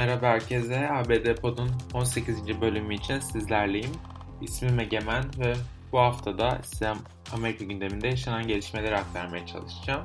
Merhaba herkese. ABD Pod'un 18. bölümü için sizlerleyim. İsmim Egemen ve bu hafta da size Amerika gündeminde yaşanan gelişmeleri aktarmaya çalışacağım.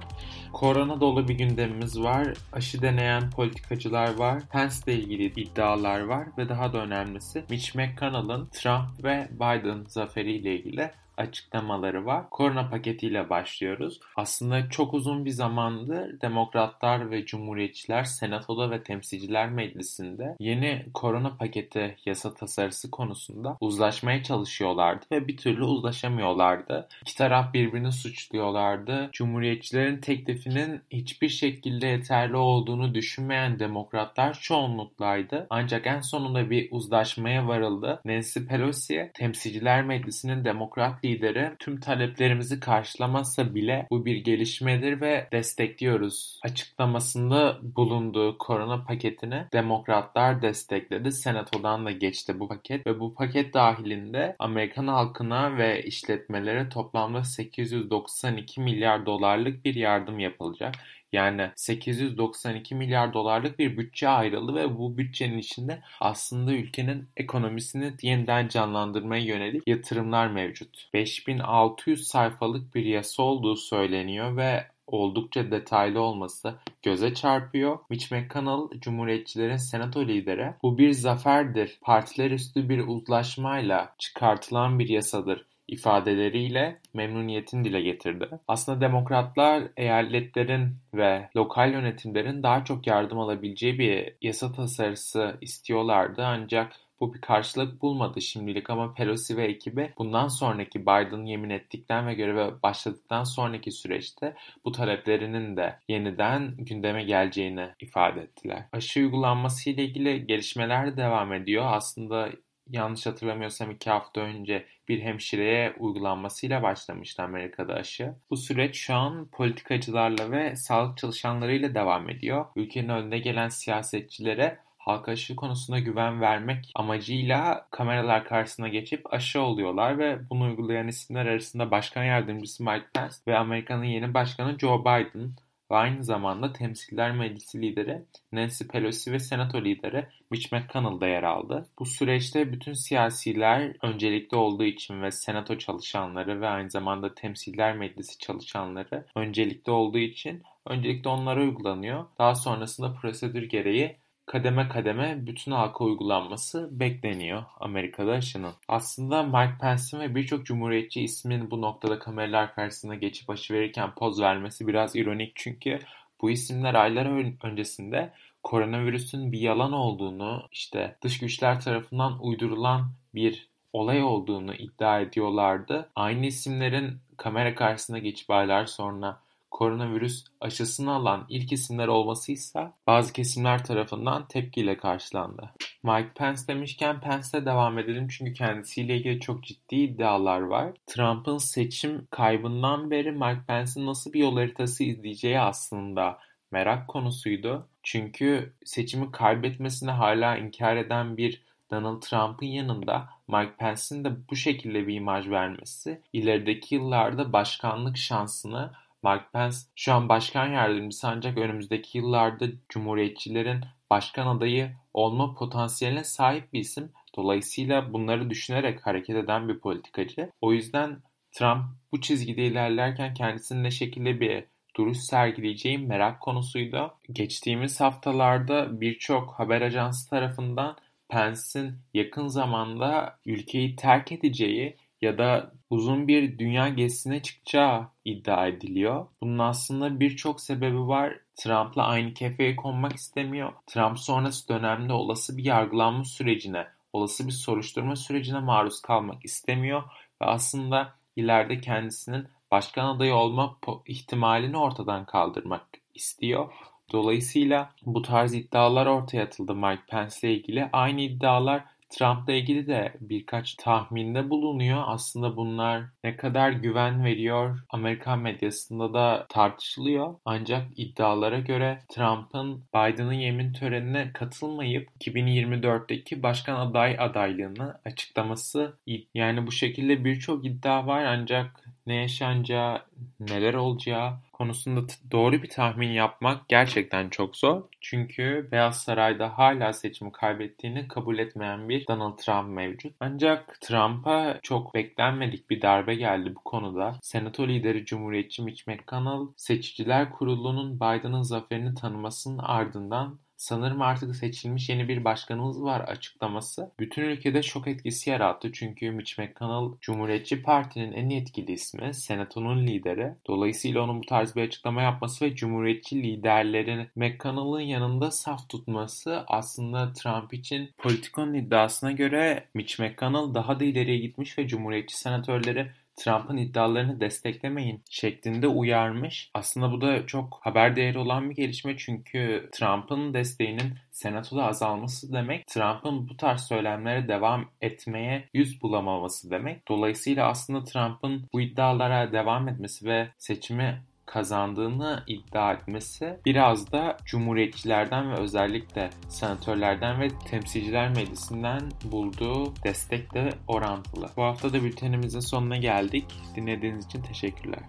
Korona dolu bir gündemimiz var. Aşı deneyen politikacılar var. Pence ile ilgili iddialar var ve daha da önemlisi Mitch McConnell'ın Trump ve Biden zaferiyle ilgili açıklamaları var. Korona paketiyle başlıyoruz. Aslında çok uzun bir zamandır demokratlar ve cumhuriyetçiler senatoda ve temsilciler meclisinde yeni korona paketi yasa tasarısı konusunda uzlaşmaya çalışıyorlardı ve bir türlü uzlaşamıyorlardı. İki taraf birbirini suçluyorlardı. Cumhuriyetçilerin teklifinin hiçbir şekilde yeterli olduğunu düşünmeyen demokratlar çoğunluklaydı. Ancak en sonunda bir uzlaşmaya varıldı. Nancy Pelosi temsilciler meclisinin demokrat lideri tüm taleplerimizi karşılamazsa bile bu bir gelişmedir ve destekliyoruz. Açıklamasında bulunduğu korona paketini demokratlar destekledi. Senatodan da geçti bu paket ve bu paket dahilinde Amerikan halkına ve işletmelere toplamda 892 milyar dolarlık bir yardım yapılacak. Yani 892 milyar dolarlık bir bütçe ayrıldı ve bu bütçenin içinde aslında ülkenin ekonomisini yeniden canlandırmaya yönelik yatırımlar mevcut. 5600 sayfalık bir yasa olduğu söyleniyor ve oldukça detaylı olması göze çarpıyor. Mitch McConnell, Cumhuriyetçilerin senato lideri, bu bir zaferdir, partiler üstü bir uzlaşmayla çıkartılan bir yasadır ifadeleriyle memnuniyetini dile getirdi. Aslında demokratlar eyaletlerin ve lokal yönetimlerin daha çok yardım alabileceği bir yasa tasarısı istiyorlardı ancak bu bir karşılık bulmadı şimdilik ama Pelosi ve ekibi bundan sonraki Biden yemin ettikten ve göreve başladıktan sonraki süreçte bu taleplerinin de yeniden gündeme geleceğini ifade ettiler. Aşı uygulanması ile ilgili gelişmeler devam ediyor. Aslında yanlış hatırlamıyorsam iki hafta önce bir hemşireye uygulanmasıyla başlamıştı Amerika'da aşı. Bu süreç şu an politikacılarla ve sağlık çalışanlarıyla devam ediyor. Ülkenin önüne gelen siyasetçilere halka aşı konusunda güven vermek amacıyla kameralar karşısına geçip aşı oluyorlar ve bunu uygulayan isimler arasında Başkan Yardımcısı Mike Pence ve Amerika'nın yeni başkanı Joe Biden ve aynı zamanda Temsiller Meclisi lideri Nancy Pelosi ve Senato lideri Mitch McConnell da yer aldı. Bu süreçte bütün siyasiler öncelikli olduğu için ve Senato çalışanları ve aynı zamanda Temsiller Meclisi çalışanları öncelikli olduğu için öncelikle onlara uygulanıyor. Daha sonrasında prosedür gereği kademe kademe bütün halka uygulanması bekleniyor Amerika'da aşının. Aslında Mike Pence'in ve birçok cumhuriyetçi ismin bu noktada kameralar karşısına geçip aşı verirken poz vermesi biraz ironik çünkü bu isimler aylar öncesinde koronavirüsün bir yalan olduğunu, işte dış güçler tarafından uydurulan bir olay olduğunu iddia ediyorlardı. Aynı isimlerin kamera karşısına geçip aylar sonra koronavirüs aşısını alan ilk isimler olmasıysa bazı kesimler tarafından tepkiyle karşılandı. Mike Pence demişken Pence'le devam edelim çünkü kendisiyle ilgili çok ciddi iddialar var. Trump'ın seçim kaybından beri Mike Pence'in nasıl bir yol haritası izleyeceği aslında merak konusuydu. Çünkü seçimi kaybetmesini hala inkar eden bir Donald Trump'ın yanında Mike Pence'in de bu şekilde bir imaj vermesi ilerideki yıllarda başkanlık şansını Mike Pence şu an başkan yardımcısı ancak önümüzdeki yıllarda Cumhuriyetçilerin başkan adayı olma potansiyeline sahip bir isim. Dolayısıyla bunları düşünerek hareket eden bir politikacı. O yüzden Trump bu çizgide ilerlerken kendisinin ne şekilde bir duruş sergileyeceği merak konusuydu. Geçtiğimiz haftalarda birçok haber ajansı tarafından Pence'in yakın zamanda ülkeyi terk edeceği ya da uzun bir dünya gezisine çıkacağı iddia ediliyor. Bunun aslında birçok sebebi var. Trump'la aynı kefeye konmak istemiyor. Trump sonrası dönemde olası bir yargılanma sürecine, olası bir soruşturma sürecine maruz kalmak istemiyor ve aslında ileride kendisinin başkan adayı olma ihtimalini ortadan kaldırmak istiyor. Dolayısıyla bu tarz iddialar ortaya atıldı Mike Pence ile ilgili. Aynı iddialar Trump'la ilgili de birkaç tahminde bulunuyor. Aslında bunlar ne kadar güven veriyor Amerikan medyasında da tartışılıyor. Ancak iddialara göre Trump'ın Biden'ın yemin törenine katılmayıp 2024'teki başkan aday adaylığını açıklaması yani bu şekilde birçok iddia var ancak ne yaşanacağı, neler olacağı konusunda doğru bir tahmin yapmak gerçekten çok zor. Çünkü Beyaz Saray'da hala seçimi kaybettiğini kabul etmeyen bir Donald Trump mevcut. Ancak Trump'a çok beklenmedik bir darbe geldi bu konuda. Senato lideri Cumhuriyetçi Mitch McConnell seçiciler kurulunun Biden'ın zaferini tanımasının ardından sanırım artık seçilmiş yeni bir başkanımız var açıklaması bütün ülkede şok etkisi yarattı. Çünkü Mitch McConnell Cumhuriyetçi Parti'nin en etkili ismi, Senato'nun lideri. Dolayısıyla onun bu tarz bir açıklama yapması ve Cumhuriyetçi liderlerin McConnell'ın yanında saf tutması aslında Trump için Politico'nun iddiasına göre Mitch McConnell daha da ileriye gitmiş ve Cumhuriyetçi senatörleri Trump'ın iddialarını desteklemeyin şeklinde uyarmış. Aslında bu da çok haber değeri olan bir gelişme çünkü Trump'ın desteğinin senatoda azalması demek Trump'ın bu tarz söylemlere devam etmeye yüz bulamaması demek. Dolayısıyla aslında Trump'ın bu iddialara devam etmesi ve seçimi kazandığını iddia etmesi biraz da cumhuriyetçilerden ve özellikle senatörlerden ve temsilciler meclisinden bulduğu destekle orantılı. Bu hafta da bültenimizin sonuna geldik. Dinlediğiniz için teşekkürler.